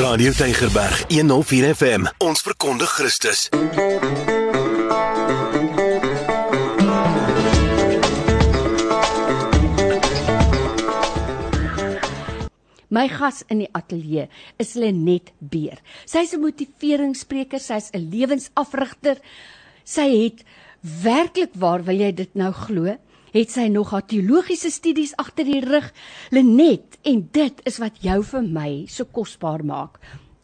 Radio Tygerberg 104 FM. Ons verkondig Christus. My gas in die ateljee is Lenet Beer. Sy's 'n motiveringsspreker, sy's 'n lewensafrigter. Sy het werklik waar wil jy dit nou glo? Het sy nog haar teologiese studies agter die rug? Lenet, en dit is wat jou vir my so kosbaar maak.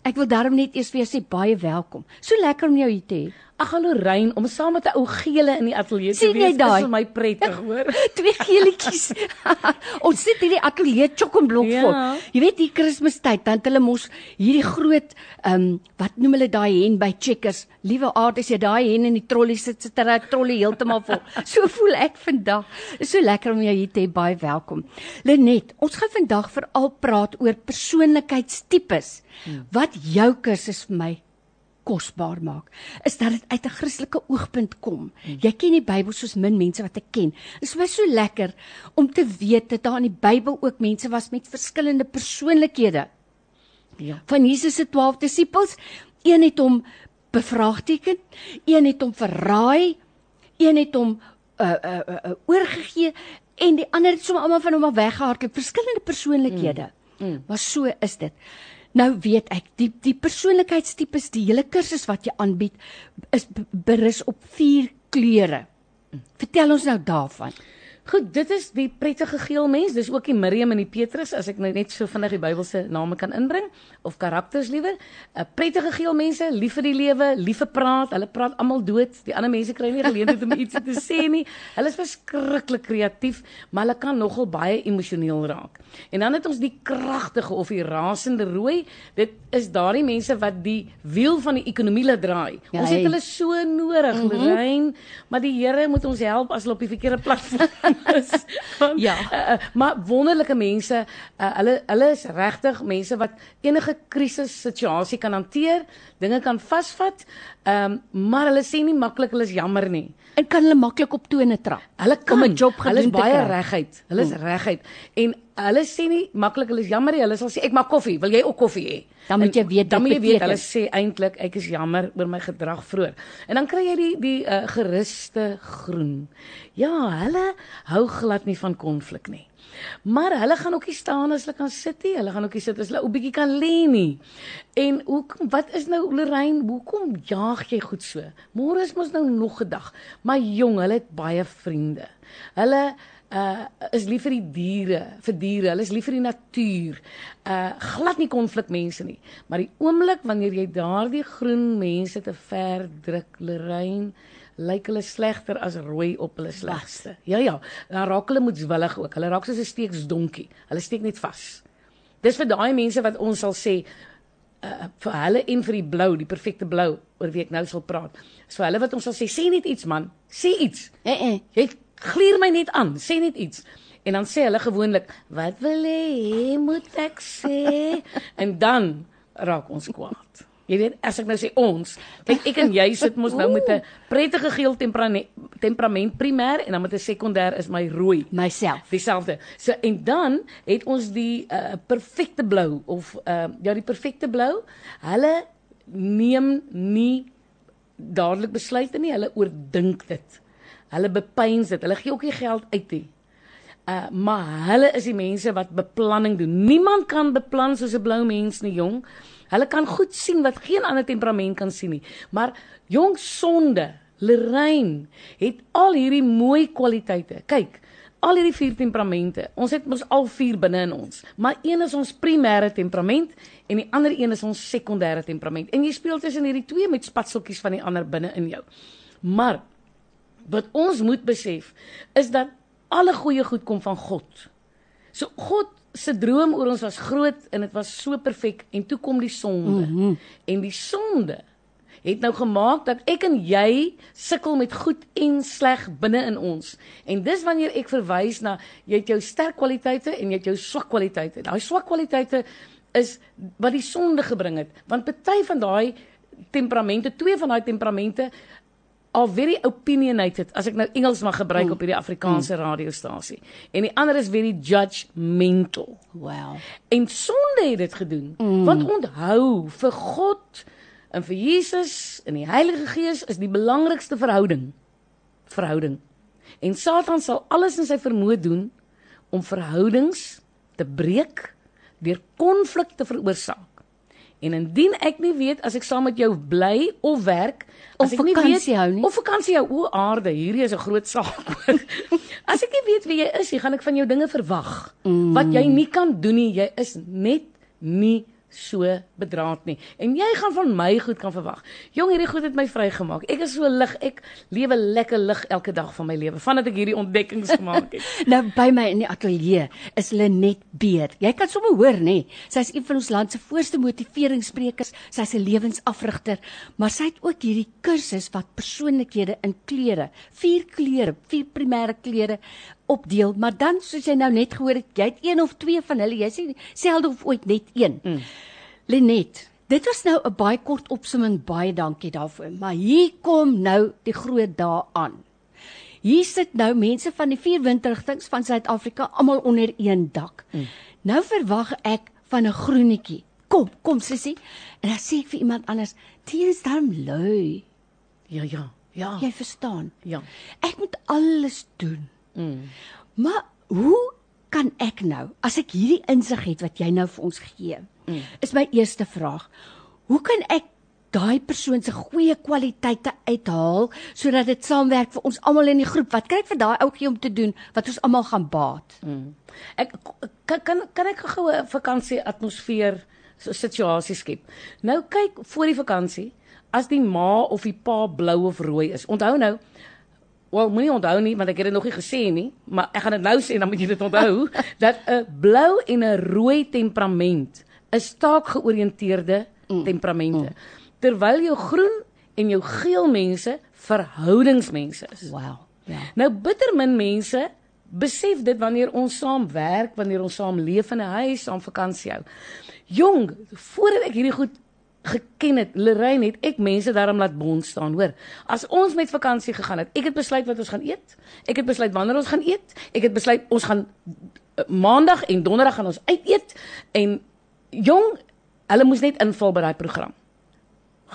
Ek wil daarom net eers vir jou sê baie welkom. So lekker om jou hier te hê. Ag Rein, om saam met 'n ou gele in die ateljee te wees daai? is vir my prettig, hoor. Twee geelietjies. ons sit hierdie ateljee chokkenblok Ja. vol. Jy weet hier Kersfeestyd, dan hulle mos hierdie groot ehm um, wat noem hulle daai hen by Checkers. Liewe aard as jy daai hen in die trolly sit, sit hulle trolly heeltemal vol. So voel ek vandag. Is so lekker om jou hier te hê. Baie welkom. Lenet, ons gaan vandag veral praat oor persoonlikheidstipes. Wat jou kursus vir my kosbaar maak is dat dit uit 'n Christelike oogpunt kom. Jy ken die Bybel soos min mense wat ek ken. Dit is vir my so lekker om te weet dat daar in die Bybel ook mense was met verskillende persoonlikhede. Ja. Van Jesus se 12 disippels, een het hom bevraagteken, een het hom verraai, een het hom uh uh, uh, uh oorgegee en die ander het sommer almal van hom af weggehardloop. Verskillende persoonlikhede. Mm. Mm. Maar so is dit. Nou weet ek, die die persoonlikheidstipes, die hele kursus wat jy aanbied, is berus op vier kleure. Vertel ons nou daarvan. Goed, dit is die prettige geel mens, dis ook die Miriam en die Petrus as ek nou net so vinnig die Bybelse name kan inbring of karakters liewer. 'n Prettige geel mense, lief vir die lewe, lief vir praat, hulle praat almal dood. Die ander mense kry nie geleentheid om iets te sê nie. Hulle is verskriklik kreatief, maar hulle kan nogal baie emosioneel raak. En dan het ons die kragtige of die rasende rooi. Dit is daardie mense wat die wiel van die ekonomie laat draai. Ja, ons het hulle so nodig, mm -hmm. Lorraine, maar die Here moet ons help as hulle op die verkeerde platform is. Want, Ja. Uh, uh, maar wonderlike mense, uh, hulle hulle is regtig mense wat enige krisis situasie kan hanteer, dinge kan vasvat. Ehm um, maar hulle sê nie maklik hulle is jammer nie. En kan hulle maklik op tone trap. Hulle kan Om 'n job Hulle is gedoen baie reguit. Hulle is reguit. En hulle sê nie maklik hulle is jammer nie. Hulle sal sê ek maak koffie, wil jy ook koffie hê? Dan moet jy weet dan moet jy weet hulle sê eintlik ek is jammer oor my gedrag vroeër. En dan kry jy die die uh, geruste groen. Ja, hulle hou glad nie van konflik nie. Maar hulle gaan ook nie staan as hulle kan sit nie. Hulle gaan ook nie sit as hulle 'n bietjie kan lê nie. En hoekom wat is nou Lorraine, hoekom jaag jy goed so? Môre is mos nou nog 'n dag. Maar jong, hulle het baie vriende. Hulle uh is lief vir die diere, vir diere. Hulle is lief vir die natuur. Uh glad nie konflikmense nie. Maar die oomblik wanneer jy daardie groen mense te ver druk, Lorraine, lyk hulle slegter as rooi op hulle slegste. Ja ja, dan raak hulle moedswillig ook. Hulle raak soos 'n steeksdonkie. Hulle steek net vas. Dis vir daai mense wat ons sal sê uh, vir hulle en vir die blou, die perfekte blou oor wie ek nou sal praat. So hulle wat ons sal sê, sê net iets man, sê iets. Eh eh. Jy glier my net aan, sê net iets. En dan sê hulle gewoonlik, "Wat wil jy hê moet ek sê?" en dan raak ons kwaad. Jy weet, as ek nou sê ons, kyk ek en jy sit mos nou met 'n prettige geel temperament temperament primêr en dan met 'n sekondêr is my rooi Myself. dieselfde. So en dan het ons die uh, perfekte blou of uh, ja die perfekte blou. Hulle neem nie dadelik besluite nie, hulle oordink dit. Hulle bepeins dit. Hulle gee ook nie geld uit nie. Uh maar hulle is die mense wat beplanning doen. Niemand kan beplan soos 'n blou mens nie, jong. Hulle kan goed sien wat geen ander temperament kan sien nie. Maar jong sonde, Lorraine het al hierdie mooi kwaliteite. Kyk, al hierdie vier temperamente. Ons het mos al vier binne in ons. Maar een is ons primêre temperament en die ander een is ons sekondêre temperament. En jy speel tussen hierdie twee met spatseltjies van die ander binne in jou. Maar wat ons moet besef is dat alle goeie goed kom van God. So God se droom oor ons was groot en dit was so perfek en toe kom die sonde. Mm -hmm. En die sonde het nou gemaak dat ek en jy sukkel met goed en sleg binne in ons. En dis wanneer ek verwys na jy het jou sterk kwaliteite en jy het jou swak kwaliteite. Daai swak kwaliteite is wat die sonde gebring het, want party van daai temperamente, twee van daai temperamente are very opinionated as ek nou Engels mag gebruik mm. op hierdie Afrikaanse mm. radiostasie. En die ander is very judgmental. Wow. En sonde het dit gedoen. Mm. Want onthou, vir God en vir Jesus en die Heilige Gees is die belangrikste verhouding. Verhouding. En Satan sal alles in sy vermoë doen om verhoudings te breek deur konflik te veroorsaak. En indien ek nie weet as ek saam met jou bly of werk, Of ek nie weet hou nie. of vakansie hou, o aarde, hierdie is 'n groot saak. as ek nie weet wie jy is, nie, gaan ek van jou dinge verwag mm. wat jy nie kan doen nie. Jy is net nie so bedraad nie. En jy gaan van my goed kan verwag. Jong, hierdie goed het my vrygemaak. Ek is so lig. Ek lewe lekker lig elke dag van my lewe vandat ek hierdie ontdekkings gemaak het. Nou by my in die ateljee is Lenet Beer. Jy kan sommer hoor nê. Sy is een van ons land se voorste motiveringssprekers. Sy's 'n lewensafrigter, maar sy het ook hierdie kursus wat persoonlikhede in kleure, vier kleure, vier primêre kleure opdeel. Maar dan soos jy nou net gehoor het, jy het een of twee van hulle. Jy sê selde of ooit net een. Mm. Lenet, dit was nou 'n baie kort opsomming. Baie dankie daarvoor. Maar hier kom nou die groot dae aan. Hier sit nou mense van die vier windrigtinge van Suid-Afrika almal onder een dak. Mm. Nou verwag ek van 'n groenetjie. Kom, kom sussie. En dan sê ek vir iemand anders, "Dit is darm lui." Ja, ja. Ja. Jy verstaan. Ja. Ek moet alles doen. Mm. Maar hoe kan ek nou as ek hierdie insig het wat jy nou vir ons gee? Mm. Is my eerste vraag. Hoe kan ek daai persoon se goeie kwaliteite uithaal sodat dit saamwerk vir ons almal in die groep? Wat kry ek vir daai ouetjie om te doen wat ons almal gaan baat? Mm. Ek kan kan kan ek gou 'n vakansie atmosfeer so situasie skep. Nou kyk voor die vakansie as die ma of die pa blou of rooi is. Onthou nou Wel, moenie onthou nie want ek het dit nog nie gesê nie, maar ek gaan dit nou sê dan moet jy dit onthou dat 'n blou en 'n rooi temperament is taakgeoriënteerde mm. temperamente. Mm. Terwyl jou groen en jou geel mense verhoudingsmense is. Wow. Ja. Nou bitter min mense besef dit wanneer ons saam werk, wanneer ons saam leef in 'n huis, saam vakansie hou. Jong, voordat ek hierdie goed geken het, Lorraine het ek mense daarom laat bond staan, hoor. As ons met vakansie gegaan het, ek het besluit wat ons gaan eet. Ek het besluit wanneer ons gaan eet. Ek het besluit ons gaan uh, maandag en donderdag gaan ons uit eet en jong, hulle moes net inval by daai program.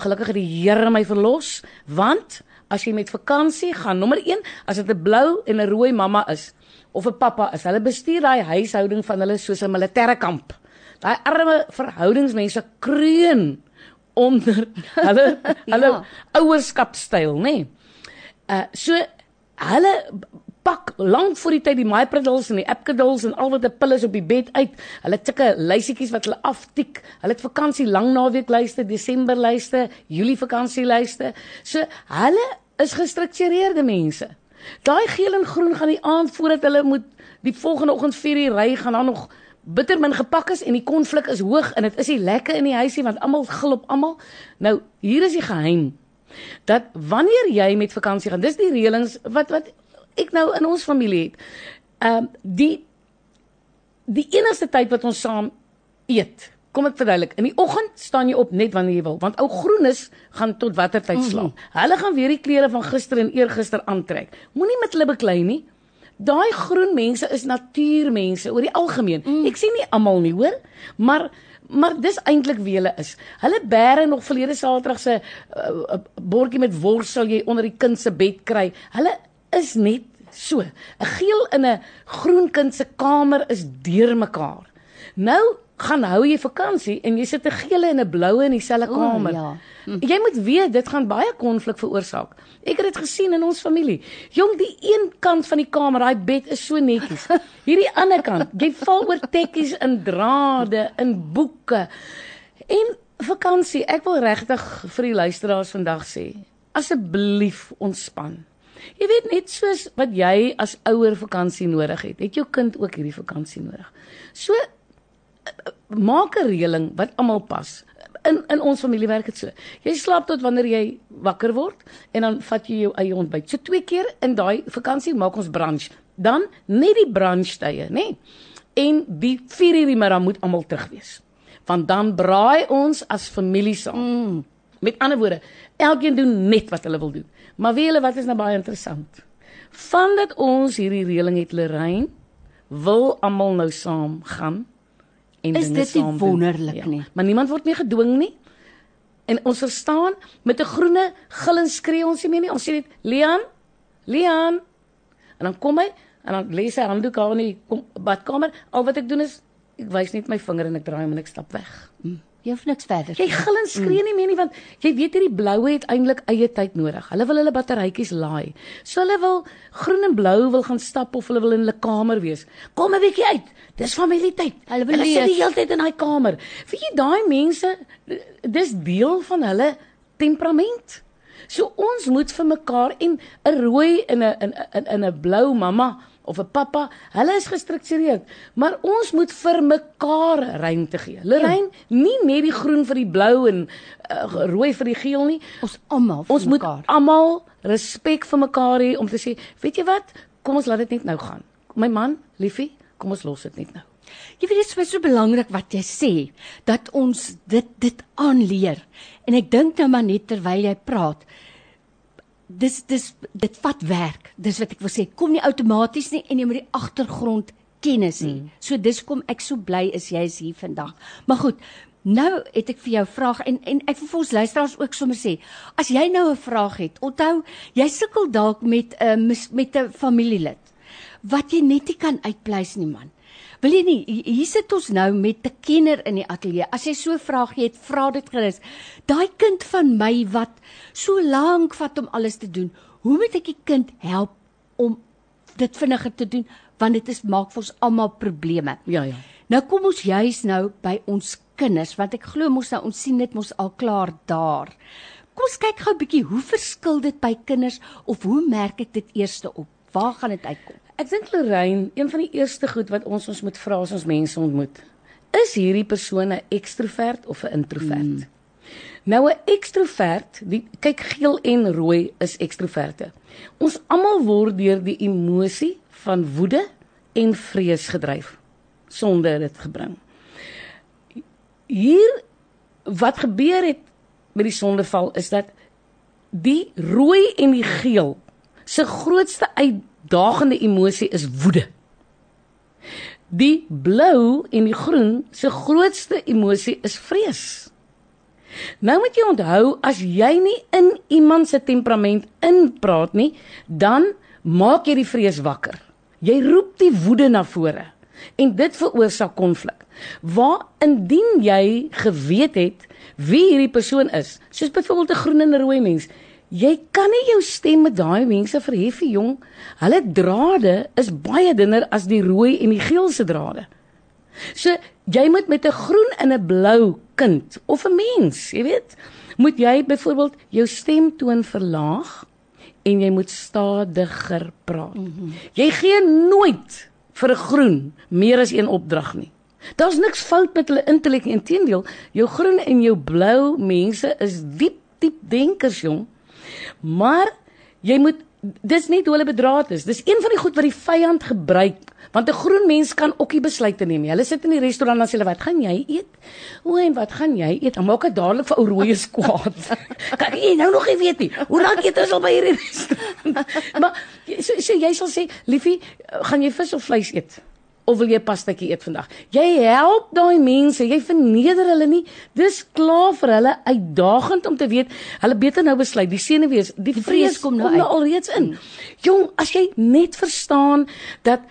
Gelukkig het die Here my verlos, want as jy met vakansie gaan, nommer 1, as dit 'n blou en 'n rooi mamma is of 'n pappa is, hulle bestuur daai huishouding van hulle soos 'n militêre kamp. Daai arme verhoudingsmense kreun onder hulle hulle Ja. ouerskapstyl, nê. Nee. Uh so hulle pak lank voor die tyd die mypredels en die epkedels en al wat 'n pil is op die bed uit. Hulle tikke lysietjies wat hulle aftik. Hulle het vakansie lang naweek lyste, Desember lyste, Julie vakansie lyste. So hulle is gestruktureerde mense. Daai geel en groen gaan die aand voordat hulle moet die volgende oggend 4 uur ry gaan dan nog bitter min gepak is en die konflik is hoog en dit is nie lekker in die huisie want almal gil op almal. Nou, hier is die geheim. Dat wanneer jy met vakansie gaan, dis die reëlings wat wat ek nou in ons familie het. Ehm um, die die enigste tyd wat ons saam eet. Kom ek verduidelik. In die oggend staan jy op net wanneer jy wil, want ou groenes gaan tot watter tyd slaap. Mm -hmm. Hulle gaan weer die klere van gister en eergister aantrek. Moenie met hulle beklei nie. Daai groen mense is natuurmense oor die algemeen. Mm. Ek sê nie almal nie, hoor, maar maar dis eintlik wie hulle is. Hulle bære nog verlede Saterdag se uh, uh, bordjie met wors sal jy onder die kind se bed kry. Hulle is net so. 'n Geel in 'n groen kind se kamer is deurmekaar. Nou gaan hou jy vakansie en jy sit 'n gele en 'n bloue in dieselfde kamer. ja. Hm. Jy moet weet dit gaan baie konflik veroorsaak. Ek het dit gesien in ons familie. Jong, die een kant van die kamer, daai bed is so netjies. Hierdie ander kant, jy val oor tekkies in drade, in boeke. En vakansie, ek wil regtig vir die luisteraars vandag sê, asseblief ontspan. Jy weet net soos wat jy as ouer vakansie nodig het, het jou kind ook hierdie vakansie nodig. So maak 'n reëling wat almal pas. In in ons familie werk dit so. Jy slaap tot wanneer jy wakker word en dan vat jy jou eie ontbyt. So twee keer in daai vakansie maak ons brunch. Dan net die brunchtye, nê? Nee. En die 4 uur die middag moet almal terug wees. Want dan braai ons as familie saam. Mm. Met ander woorde, elkeen doen net wat hulle wil doen. Maar weet julle wat is nou baie interessant? Vandat ons hierdie reëling het Lorraine, wil almal nou saam gaan en Is dinge dit saam doen. wonderlik nie? Maar niemand word meer gedwing nie. En ons verstaan met 'n groene gil en skree ons nie meer nie. Ons sê net Leon, Leon. En dan kom hy en dan lê sy handdoek daar in die kom- badkamer. Al wat ek doen is ek wys net my vinger en ek draai hom en ek stap weg. Jy hoef niks verder. Jy gil en skree nie meer nie want jy weet hierdie bloue het eintlik eie tyd nodig. Hulle wil hulle batterytjies laai. So hulle wil groen en blou wil gaan stap of hulle wil in hulle kamer wees. Kom 'n bietjie uit. Dis familietyd. Hulle wil hulle sit die hele tyd in daai kamer. Weet jy daai mense dis deel van hulle temperament. So ons moet vir mekaar en 'n rooi en 'n in 'n in 'n blou mamma of 'n pappa, hulle is gestruktureerd, maar ons moet vir mekaar ruimte gee. Lorraine, nie net die groen vir die blou en uh, rooi vir die geel nie. Ons almal vir Ons moet mekaar. almal respek vir mekaar hê om te sê, weet jy wat? Kom ons laat dit net nou gaan. My man, liefie, kom ons los dit net nou. Jy weet dit is vir so belangrik wat jy sê dat ons dit dit aanleer. En ek dink nou maar net terwyl jy praat. Dis dis dit vat werk. Dis wat ek wil sê. Kom nie outomaties nie en jy moet die agtergrond kennis hê. Mm. So dis kom ek so bly is jy is hier vandag. Maar goed, nou het ek vir jou 'n vraag en en ek wil vir ons luisteraars ook sommer sê, as jy nou 'n vraag het, onthou, jy sukkel dalk met 'n uh, met 'n familielid wat jy net nie kan uitpleis nie man. Wil jy nie hi- hier sit ons nou met 'n kenner in die ateljee. As jy so 'n vraagie het, vra dit gerus. Daai kind van my wat so lank vat om alles te doen, hoe moet ek die kind help om dit vinniger te doen want dit is maak vir ons almal probleme. Ja, ja. Nou kom ons juis nou by ons kinders want ek glo mos nou ons sien dit mos al klaar daar. Kom ons kyk gou 'n bietjie hoe verskil dit by kinders of hoe merk ek dit eerste op? Waar gaan dit uitkom? Ek dink Lorraine, een van die eerste goed wat ons ons moet vra as ons mense ontmoet, is hierdie persoon 'n ekstrovert of 'n introvert? Mm. Nou 'n ekstrovert, die kyk geel en rooi is ekstroverte. Ons almal word deur die emosie van woede en vrees gedryf sonder dit gebring. Hier wat gebeur het met die sondeval is dat die rooi en die geel se grootste uitdagende emosie is woede. Die blou en die groen se grootste emosie is vrees. Nou moet jy onthou as jy nie in iemand se temperament inpraat nie, dan maak jy die vrees wakker. Jy roep die woede na vore en dit veroorsaak konflik. Waar indien jy geweet het wie hierdie persoon is, soos byvoorbeeld 'n groen en 'n rooi mens, jy kan nie jou stem met daai mense verhef nie, jong. Hulle drade is baie dunner as die rooi en die geel se drade. So jy moet met 'n groen en 'n blou kind of 'n mens, jy weet, moet jy byvoorbeeld jou stemtoon verlaag en jy moet stadiger praat. Mm -hmm. Jy gee nooit vir 'n groen meer as een opdrag nie. Daar's niks fout met hulle intellek nie, inteendeel, jou groen en jou blou mense is diep diep denkers, jong. Maar jy moet dis nie hoe hulle bedraad is. Dis een van die goed wat die vyand gebruik. Want 'n groen mens kan ook nie besluite neem. Hulle sit in die restaurant en sê hulle, "Wat gaan jy eet?" O, en wat gaan jy eet? Dan maak dit dadelik vir ou rooi kwaad. kan jy nou nog nie weet nie. Hoe lank eet ons al by hierdie restaurant? maar so, so jy sal sê, "Liefie, gaan jy vis of vleis eet?" Of wil jy pastatjie eet vandag? Jy help daai mense, jy verneder hulle nie. Dis klaar vir hulle uitdagend om te weet hulle beter nou besluit. Die senuwees, die, die vrees kom nou, kom nou alreeds in. Jong, as jy net verstaan dat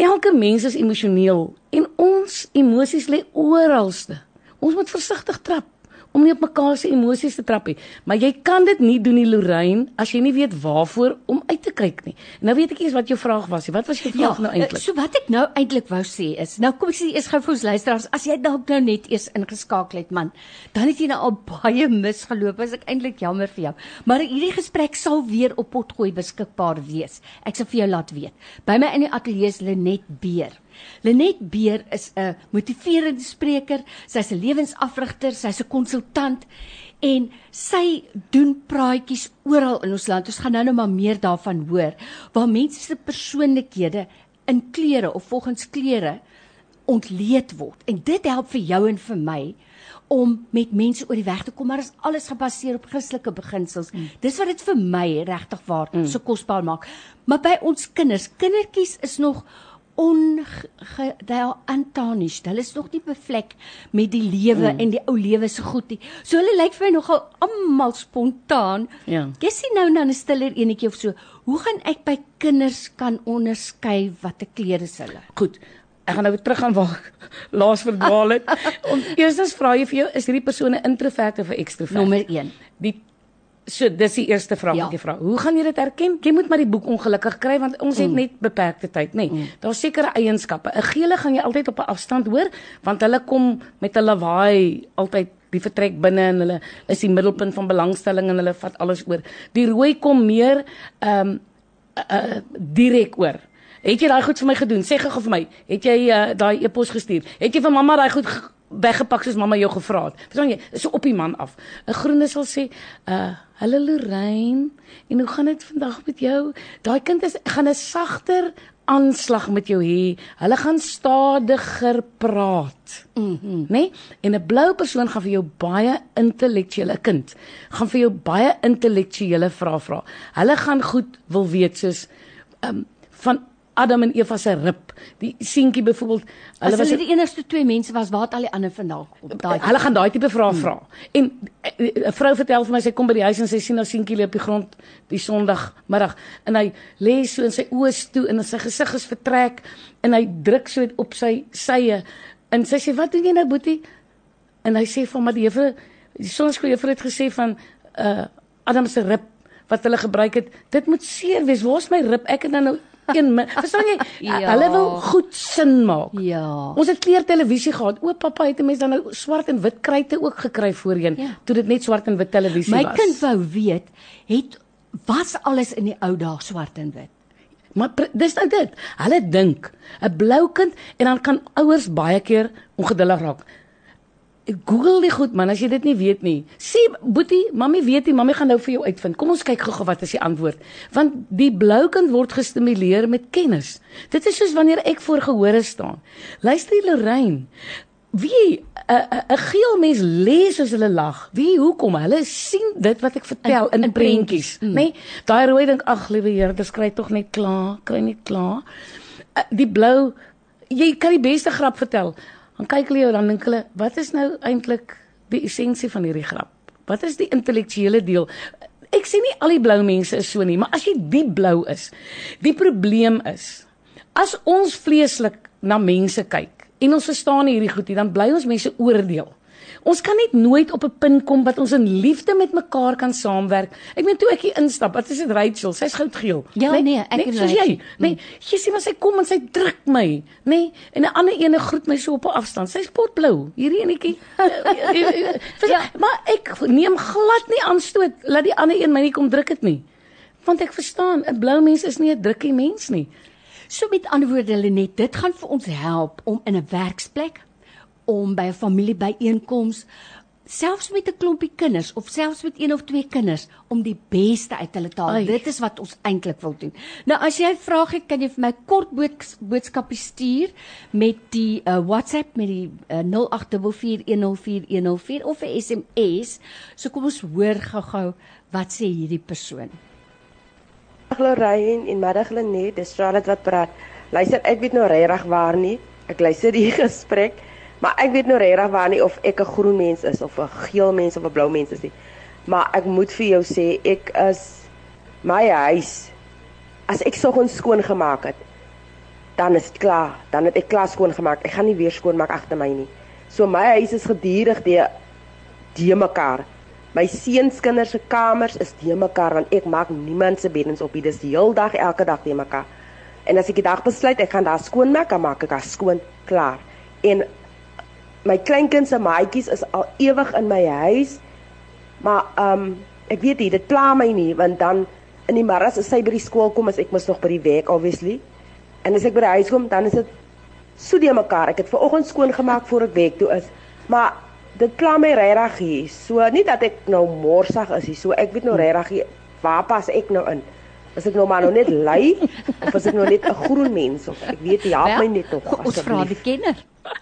elke mens is emosioneel en ons emosies lê oralste. Ons moet versigtig trap om nie op mekaar se emosies te trap nie. Maar jy kan dit nie doen nie, Lorraine, as jy nie weet waarvoor om uit te kyk nie. Nou weet ek eers wat jou vraag was. Wat was jou vraag ja, nou eintlik? So wat ek nou eintlik wou sê is, nou kom ek sê eers gou vir ons luisteraars, as jy dalk nou net eers ingeskakel het, man, dan het jy nou al baie misgeloop. Is ek eintlik jammer vir jou. Maar hierdie gesprek sal weer op potgooi beskikbaar wees. Ek sal vir jou laat weet. By my in die ateljee is Lenet Beer. Lenet Beer is 'n motiverende spreker, sy's 'n lewensafrigter, sy's 'n konsultant en sy doen praatjies oral in ons land. Ons gaan nou nou maar meer daarvan hoor waar mense se persoonlikhede in klere of volgens klere ontleed word. En dit help vir jou en vir my om met mense oor die weg te kom, maar dit is alles gebaseer op Christelike beginsels. Mm. Dis wat dit vir my regtig waar mm. so kosbaar maak. Maar by ons kinders, kindertjies is nog ongedaantarnished. Hulle is nog nie bevlek met die lewe mm. en die ou lewe so goed nie. So hulle lyk vir my nogal almal spontaan. Ja. Jy sien nou dan 'n stiller enetjie of so. Hoe gaan ek by kinders kan onderskei watter klere is hulle? Goed. Ek gaan nou terug aan waar laas verdwaal het. Om eerstens vra jy vir jou is hierdie persoon 'n introvert of 'n extrovert? Nommer 1. Die so dis die eerste vraag Ja. wat jy vra. Hoe gaan jy dit herken? Jy moet maar die boek ongelukkig kry want ons het net beperkte tyd, nê. Nee, Mm. Daar's sekere eienskappe. 'n Gele gaan jy altyd op 'n afstand hoor want hulle kom met 'n lawaai altyd die vertrek binne en hulle is die middelpunt van belangstelling en hulle vat alles oor. Die rooi kom meer ehm um, uh, direk oor. Het jy daai goed vir my gedoen? Sê gou vir my. Het jy uh, daai e-pos gestuur? Het jy vir mamma daai goed ge- weggepak soos mamma jou gevra het? Verstaan jy? So op die man af. 'n Groene sal sê, uh, "Hallo Lorraine, en hoe gaan dit vandag met jou?" Daai kind is gaan 'n sagter aanslag met jou hê. Hulle gaan stadiger praat. Mhm. Mm né? En 'n blou persoon gaan vir jou baie intellektuele kind gaan vir jou baie intellektuele vrae vra. Hulle gaan goed wil weet soos um, van Adam en Eva se rib. Die seentjie byvoorbeeld, As hulle was hulle die enigste twee mense was, waar het al die ander vandaan op daai? hulle gaan daai tipe vrae vra. En eh, eh, 'n vrou vertel vir my sy kom by die huis en sy sien haar seentjie lê op die grond die Sondagmiddag en hy lê so in sy oë toe en sy gesig is vertrek en hy druk so op sy sye en sy sê wat doen jy nou boetie? En hy sê van maar die juffrou die sonskooljuffrou het gesê van uh Adam se rib wat hulle gebruik het, dit moet seer wees. Waar's my rib? Ek het dan nou een. Verstaan jy? Ja. Hulle wil goed sin maak. Ja. Ons het kleurtelevisie gehad. O, pappa het 'n mens dan nou swart en wit kruite ook gekry voorheen Ja. toe dit net swart en wit televisie My was. kind wou weet, het was alles in die ou dae swart en wit. Maar dis nou dit. Hulle dink 'n blou kind en dan kan ouers baie keer ongeduldig raak. Google die goed man as jy dit nie weet nie. Sê Boetie, mami weet nie, mami gaan nou vir jou uitvind. Kom ons kyk gou-gou wat is die antwoord. Want die blou kind word gestimuleer met kennis. Dit is soos wanneer ek voor gehore staan. Luister Lorraine. Wie 'n 'n 'n geel mens lê soos hulle lag. Wie hoekom? Hulle sien dit wat ek vertel in, In- in prentjies, mm. nê? Nee? Daai rooi dink ag liewe Here, dis kry tog net klaar, kry net klaar. Uh, die blou jy kan die beste grap vertel. Dan kyk hulle jou dan dink hulle, wat is nou eintlik die essensie van hierdie grap? Wat is die intellektuele deel? Ek sê nie al die blou mense is so nie, maar as jy die blou is, die probleem is as ons vleeslik na mense kyk en ons verstaan hierdie goed nie, dan bly ons mense oordeel. Ons kan net nooit op 'n punt kom wat ons in liefde met mekaar kan saamwerk. Ek meen toe ek hier instap, wat is dit Rachel? Sy's goudgeel. Ja, nee, ek nee, en soos jy. Nee, jy sien maar sy kom en sy druk my, nê? Nee, en 'n ander ene groet my so op 'n afstand. Sy's potblou. Hierdie enetjie. ja, maar ek neem glad nie aanstoot laat die ander een my nie kom druk dit nie. Want ek verstaan, 'n blou mens is nie 'n drukkie mens nie. So met ander woorde Lenet, dit gaan vir ons help om in 'n werksplek, om by 'n familiebyeenkoms, selfs met 'n klompie kinders of selfs met een of twee kinders om die beste uit hulle te haal. Ai. Dit is wat ons eintlik wil doen. Nou as jy 'n vraag het, kan jy vir my kort bood, boodskappe stuur met die uh, WhatsApp met die uh, 0844104104 of 'n SMS. So kom ons hoor gou-gou wat sê hierdie persoon. Lorraine en middag Lenet, dis Charlotte wat praat. Luister, ek weet nou regtig waar nie. Ek luister die gesprek, maar ek weet nou regtig waar nie of ek 'n groen mens is of 'n geel mens of 'n blou mens is nie. Maar ek moet vir jou sê, ek is my huis as ek soggens skoon gemaak het, dan is dit klaar. Dan het ek klaar skoon gemaak. Ek gaan nie weer skoon maak agter my nie. So my huis is gedurig die die mekaar. My seuns kinders se kamers is die mekaar want ek maak niemand se beddens op nie. Dis die heel dag elke dag die mekaar. En as ek die dag besluit ek gaan daar skoon maak, dan maak ek daar skoon klaar. En my kleinkind se maatjies is al ewig in my huis. Maar ehm um, ek weet nie, dit pla my nie want dan in die middag as sy by die skool kom, is ek mos nog by die werk obviously. En as ek by die huis kom, dan is dit so die mekaar. Ek het ver oggend skoon gemaak voor ek werk toe is. Maar dit pla my regtig hier. So nie dat ek nou morsig is nie. So ek weet nou regtig waar pas ek nou in? Is ek nou maar nou net lui of is ek nou net 'n groen mens of ek weet nie, help my net tog Ons vra die kenner.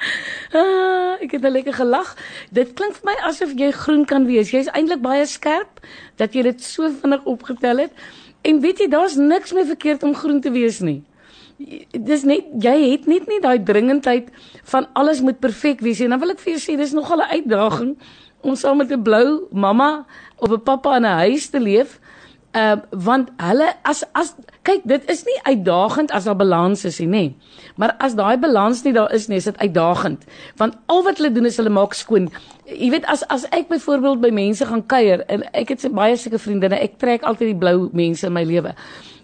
Ah, ek het 'n lekker gelag. Dit klink vir my asof jy groen kan wees. Jy's eintlik baie skerp dat jy dit so vinnig opgetel het. En weet jy, daar's niks meer verkeerd om groen te wees nie. Dis net jy het net nie daai dringendheid van alles moet perfek wees nie. En dan wil ek vir jou sê dis nogal 'n uitdaging om saam met 'n blou mamma of 'n pappa in 'n huis te leef. Uh want hulle as as kyk dit is nie uitdagend as daar balans is nie, nê. Maar as daai balans nie daar is nie, is dit uitdagend. Want al wat hulle doen is hulle maak skoon. Jy weet as as ek byvoorbeeld by mense gaan kuier en ek het baie sulke vriendinne, ek trek altyd die blou mense in my lewe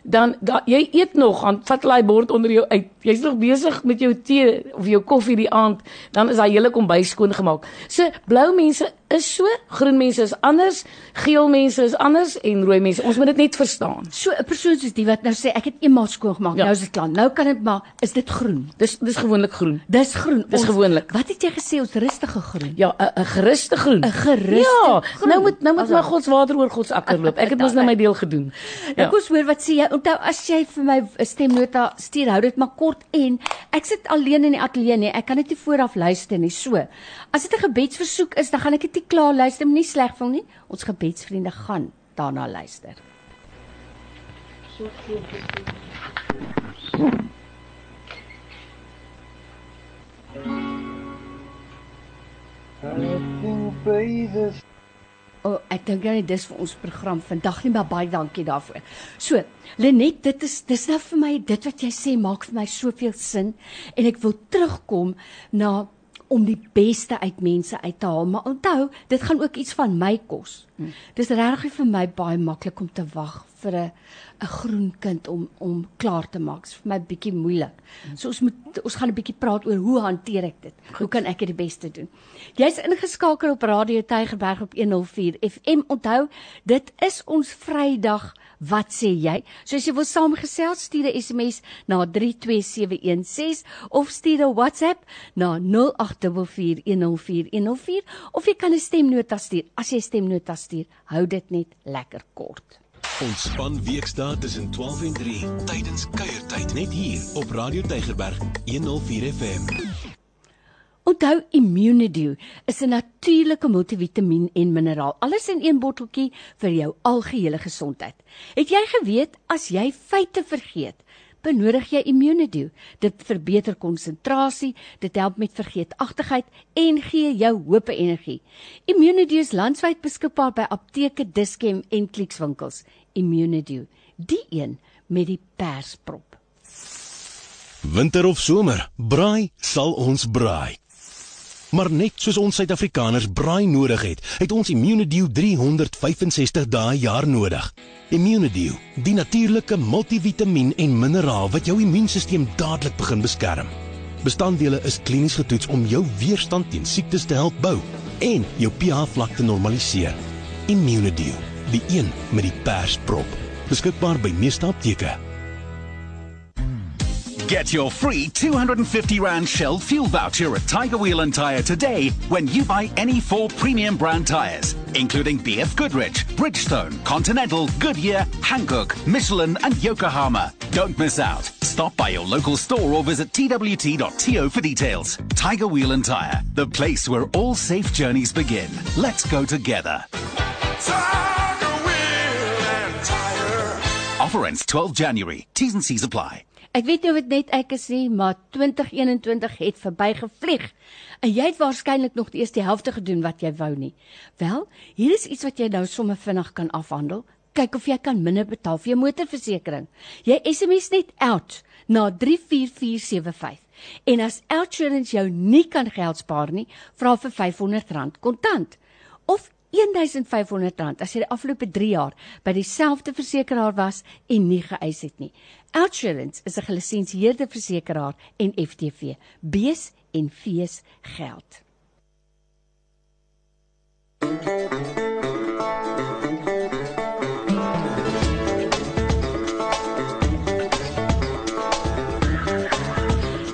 dan da, jy eet nog, dan vat hulle daai bord onder jou uit. Jy's nog besig met jou tee of jou koffie die aand, dan is daai hele kombuis skoon gemaak. So blou mense is so, groen mense is anders, geel mense is anders en rooi mense. Ons moet dit net verstaan. So 'n persoon soos die wat nou sê ek het eenmaal skoon gemaak, Ja. nou is dit klaar. Nou kan dit maar is dit groen. Dis dis gewoonlik groen. Dis groen. Dis gewoonlik. Wat het jy gesê ons rustige groen? Ja, 'n 'n geruste groen. 'n Geruste Ja, groen. nou moet nou moet maar dan- God se water oor God se akker loop. Ek het mos nou my deel gedoen. Ja. Ek ons hoor wat sê jy. Onthou as jy vir my 'n stemnota stuur, hou dit maar kort en ek sit alleen in die ateljee nie. Ek kan dit nie vooraf luister nie. So, as dit 'n gebedsversoek is, dan gaan ek dit nie klaar luister, moenie sleg voel nie. Ons gebedsvriende gaan daarna luister. O, oh, ek dink jy dis vir ons program vandag nie, maar baie dankie daarvoor. So, Lenet, dit is dis nou vir my dit wat jy sê maak vir my soveel sin en ek wil terugkom na om die beste uit mense uit te haal, maar onthou, dit gaan ook iets van my kos. Hmm. Dis regtig vir my baie maklik om te wag vir 'n 'n groen kind om om klaar te maak. Dit is vir my bietjie moeilik. So ons moet ons gaan 'n bietjie praat oor hoe hanteer ek dit? Hoe kan ek dit die beste doen? Jy's ingeskakel op Radio Tygerberg op 104 FM. Onthou, dit is ons Vrydag Wat sê jy? So as jy wil saamgesels, stuur 'n SMS na 32716 of stuur 'n WhatsApp na 0844104104 of jy kan 'n stemnota stuur. As jy 'n stemnota stuur, hou dit net lekker kort. Ontspan weekdae tussen 12 en 3 tydens kuiertyd net hier op Radio Tygerberg 104 FM. Onthou Immunedio is 'n natuurlike multivitamien en mineraal. Alles in een botteltjie vir jou algehele gesondheid. Het jy geweet as jy feite vergeet, benodig jy Immunedio. Dit verbeter konsentrasie, dit help met vergeetachtigheid en gee jou hoop en energie. Immunedio is landwyd beskikbaar by apteke, Dischem en Clicks-winkels. Immunedio, die een met die persprop. Winter of somer, braai sal ons braai. Maar net soos ons Suid-Afrikaners braai nodig het, het ons Immunedio 365 dae jaar nodig. Immunedio, die natuurlike multivitamien en mineraal wat jou immuunstelsel dadelik begin beskerm. Bestanddele is klinies getoets om jou weerstand teen siektes te help bou en jou pH-vlak te normaliseer. Immunedio, die een met die persprop, beskikbaar by meeste apteke. Get your free 250 Rand Shell fuel voucher at Tiger Wheel and Tire today when you buy any four premium brand tires, including BF Goodrich, Bridgestone, Continental, Goodyear, Hankook, Michelin, and Yokohama. Don't miss out. Stop by your local store or visit twt.to for details. Tiger Wheel and Tire, the place where all safe journeys begin. Let's go together. Tiger Offer ends 12 January. T's and C's apply. Ek weet of dit net ek is nie, maar 2021 het verbygevlieg. En jy het waarskynlik nog die eerste helfte gedoen wat jy wou nie. Wel, hier is iets wat jy nou sommer vinnig kan afhandel. Kyk of jy kan minder betaal vir jou motorversekering. Jy SMS net out na 34475. En as Outsurance jou nie kan geld spaar nie, vra vir R500 kontant. Of R1500 as jy die afgelope 3 jaar by dieselfde versekeraar was en nie geëis het nie. Outsurance is 'n gelisensieerde versekeraar en FTV. Bees en fees geld.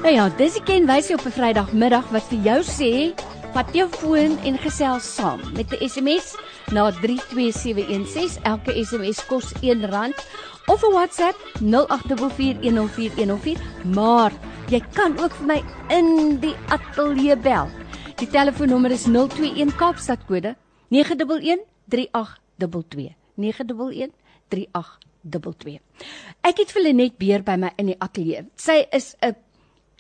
Nou ja, dis ek ken wysie op 'n Vrydagmiddag wat vir jou sê vat jou foon en gesels saam met 'n SMS na 32716. Elke SMS kos R1 of 'n WhatsApp 0824104104. Maar Jy kan ook vir my in die ateljee bel. Die telefoonnommer is 021 Kaapstad kode 911 3822. 911 3822. Ek het vir Lenet Beer by my in die ateljee. Sy is 'n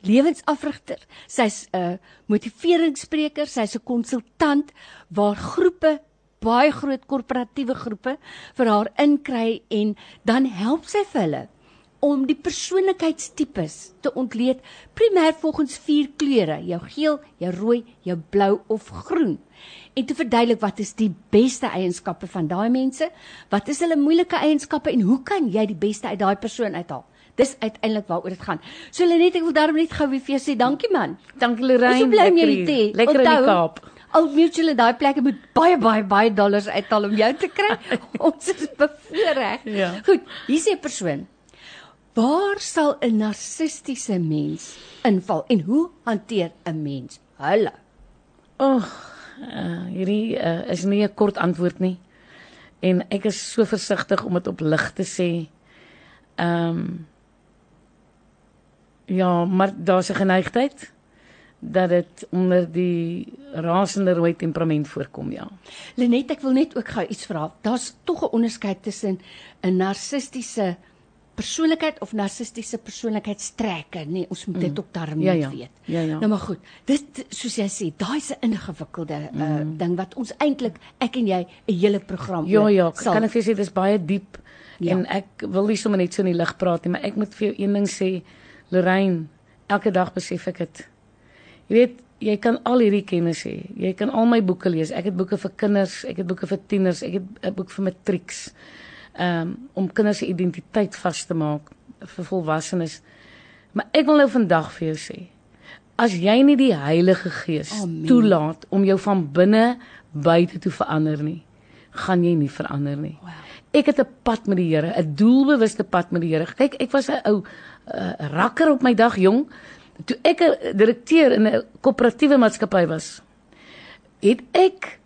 lewensafrigter. Sy's 'n motiveringsspreker, sy's 'n konsultant waar groepe baie groot korporatiewe groepe vir haar inkry en dan help sy vir hulle om die persoonlikheidstipes te ontleed primêr volgens vier kleure: jou geel, jou rooi, jou blou of groen. En te verduidelik wat is die beste eienskappe van daai mense? Wat is hulle moeilike eienskappe en hoe kan jy die beste uit daai persoon uithaal? Dis uiteindelik waaroor dit gaan. So Lenet, ek wil daarom net gou weer vir jou sê dankie man. Dankie Lorraine. so bly om jou lekker in die Kaap. Old Mutual en daai plekke moet baie baie baie dollars uithaal om jou te kry. Ons is bevoorreg. Ja. Goed, hier sê 'n persoon. Waar sal 'n narcistiese mens inval en hoe hanteer 'n mens hulle? Ag, uh, hierdie uh, is nie 'n kort antwoord nie. En ek is so versigtig om dit op lig te sê. Ehm um, Ja, maar daar's 'n geneigtheid dat dit onder die rasende rooi temperament voorkom, ja. Lenet, ek wil net ook gou iets vra. Daar's tog 'n onderskeid tussen 'n narcistiese persoonlikheid of narcistiese persoonlikheidstrekke, nê? Nee, ons moet dit ook daarom Ja, ja. weet. Ja, ja. Nou maar goed. Dit soos jy sê, daai is 'n ingewikkelde uh, ding wat ons eintlik ek en jy 'n hele program Ja, ja, sal- kan ek vir jou sê dis baie diep. Ja. En ek wil nie sommer net so in die lig praat nie, maar ek moet vir jou een ding sê, Lorraine, elke dag besef ek dit. Jy weet, jy kan al hierdie kennis hê. Jy kan al my boeke lees. Ek het boeke vir kinders, ek het boeke vir tieners, ek het 'n boek vir matrieks. Um, om kinders se identiteit vas te maak vir volwassenes. Maar ek wil nou vandag vir jou sê, as jy nie die Heilige Gees Amen. toelaat om jou van binne buite toe verander nie, gaan jy nie verander nie. Wow. Ek het 'n pad met die Here, 'n doelbewuste pad met die Here. Kyk, ek was 'n ou uh, rakker op my dag jong. Toe ek 'n direkteur in 'n koöperatiewe maatskappy was, het ek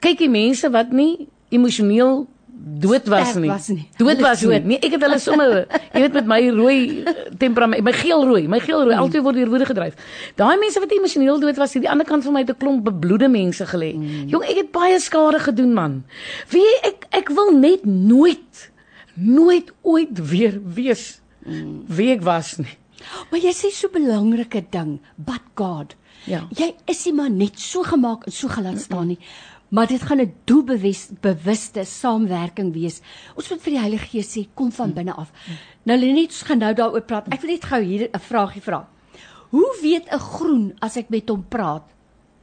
kyk die mense wat nie emosioneel dood was nie. was nie. Dood was nie. dood. Nee, ek het hulle sommer, jy weet met my rooi temperament, my geelrooi, my geelrooi, altyd word deur woede gedryf. Daai mense wat emosioneel dood was, het die ander kant van my het 'n klomp bebloede mense gelê. Mm. Jong, ek het baie skade gedoen, man. Weet jy, ek ek wil net nooit nooit ooit weer wees mm. wie ek was nie. Maar jy sê so 'n belangrike ding, but God. Ja. Jy is nie maar net so gemaak en so gelaat staan nie. Maar dit gaan 'n doelbewuste saamwerking wees. Ons moet vir die Heilige Gees sê kom van binne af. Nou Lenet, ons gaan nou daaroor praat. Ek wil net gou hier 'n vraagie vra. Hoe weet 'n groen as ek met hom praat?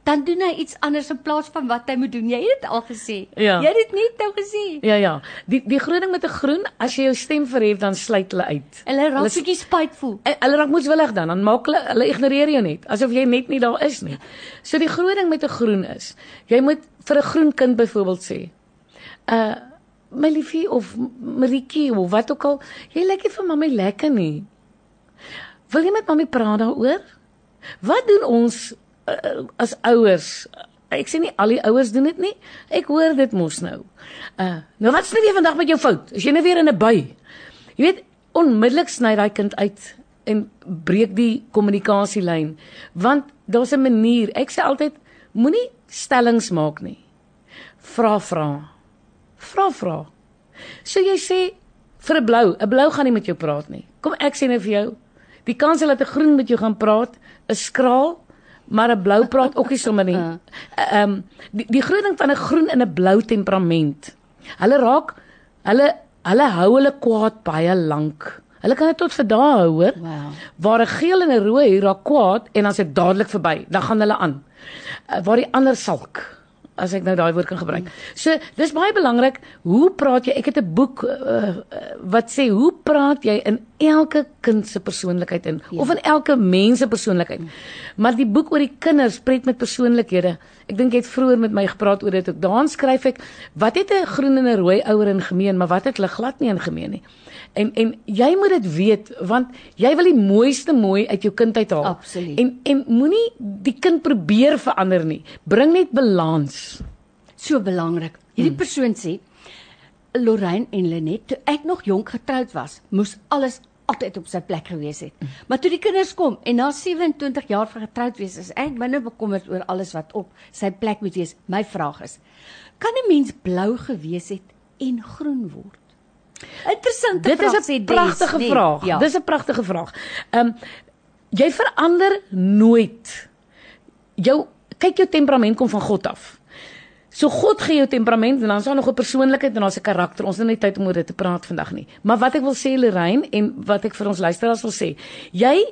Dan doen hy iets anders in plaas van wat hy moet doen. Jy het dit al gesê. Ja. Jy het dit net nou gesê. Ja ja. Die die groot ding met 'n groen, as jy jou stem verhef, dan sluit hulle uit. Hulle raak bietjie spiteful. En Hulle raak moedswillig dan, dan maak hulle hulle ignoreer jou net asof jy net nie daar is nie. So die groot ding met 'n groen is, jy moet vir 'n groen kind byvoorbeeld sê, uh my liefie of Maritjie of wat ook al, jy lyk nie vir mami lekker nie. Wil jy met mami praat daaroor? Wat doen ons uh, as ouers? Ek sê nie al die ouers doen dit nie. Ek hoor dit mos nou. Uh nou wat's nou weer vandag met jou fout? Is jy nou weer in 'n bui? Jy weet, onmiddellik sny daai kind uit en breek die kommunikasielyn want daar's 'n manier. Ek sê altyd moenie stellings maak nie. Vra vra. Vra vra. So jy sê vir 'n blou, 'n blou gaan nie met jou praat nie. Kom ek sê nou vir jou, die kans dat 'n groen met jou gaan praat is skraal, maar 'n blou praat ook nie sommer nie. Ehm um, die die groot ding van 'n groen en 'n blou temperament. Hulle raak hulle hulle hou hulle kwaad baie lank. Hulle kan dit tot vir dae hou, hoor. Wow. Waar 'n geel en 'n rooi raak kwaad en dan is dit dadelik verby. Dan gaan hulle aan. Uh, waar die ander salk as ek nou daai woord kan gebruik. So, dis baie belangrik, hoe praat jy? Ek het 'n boek uh, wat sê hoe praat jy in elke kind se persoonlikheid in ja. of in elke mens se persoonlikheid. Maar die boek oor die kinders pret met persoonlikhede. Ek dink jy het vroeër met my gepraat oor dit ook. Daarin skryf ek wat het 'n groen en 'n rooi ouer in gemeen, maar wat het hulle glad nie in gemeen nie. En en jy moet dit weet want jy wil die mooiste mooi uit jou kind uithaal. Absoluut. En en moenie die kind probeer verander nie. Bring net balans. So belangrik. Hierdie persoon sê Lorraine en Lenet, toe ek nog jonk getroud was, moes alles altyd op sy plek gewees het. Maar toe die kinders kom en na 27 jaar van getroud wees, is ek minder bekommerd oor alles wat op sy plek moet wees. My vraag is: kan 'n mens blou gewees het en groen word? Interessante Dit vraag is sê 'n pragtige nee, vraag. Ja. Dis 'n pragtige vraag. Ehm um, jy verander nooit. Jou kyk jou temperament kom van God af. So God gee jou temperament en dan is daar nog 'n persoonlikheid en daar's 'n karakter. Ons het nie tyd om oor dit te praat vandag nie. Maar wat ek wil sê Lorraine en wat ek vir ons luisteraars wil sê, jy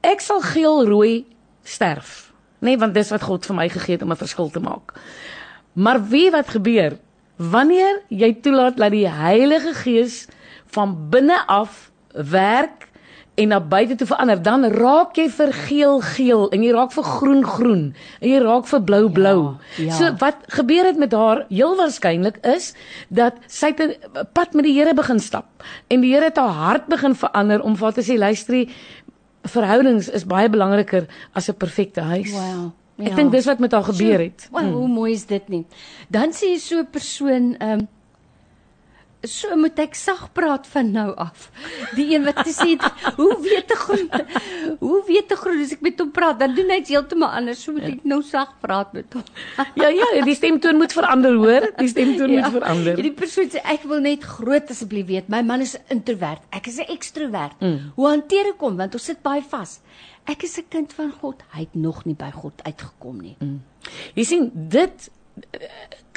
ek sal geel rooi sterf. Nee, want dis wat God vir my gegee het om 'n verskil te maak. Maar wie wat gebeur wanneer jy toelaat dat die Heilige Gees van binne af werk en na buite toe verander, dan raak jy vir geel geel en jy raak vir groen groen en jy raak vir blou blou. Ja, ja. So wat gebeur het met haar heel waarskynlik is dat sy 'n pad met die Here begin stap en die Here het haar hart begin verander om vir haar te sê luisterie verhoudings is baie belangriker as 'n perfekte huis. Wow. Ek dink dis wat met haar gebeur het. Wow, hoe mooi is dit nie. Dan sê jy so 'n persoon ehm um, so moet ek sag praat van nou af. Die een wat gesê het, hoe weet 'n groen hoe weet 'n groen as ek met hom praat, dan doen hy dit heeltemal anders. So moet ek nou sag praat met hom. Ja ja, die stemtoon moet verander hoor. Die stemtoon moet verander. Die persoon sê ek wil net groot asseblief weet. My man is 'n introvert. Ek is 'n ekstrovert. Mm. Hoe hanteer ek hom want ons sit baie vas. Ek is 'n kind van God. Hy het nog nie by God uitgekom nie. Mm. Jy sien dit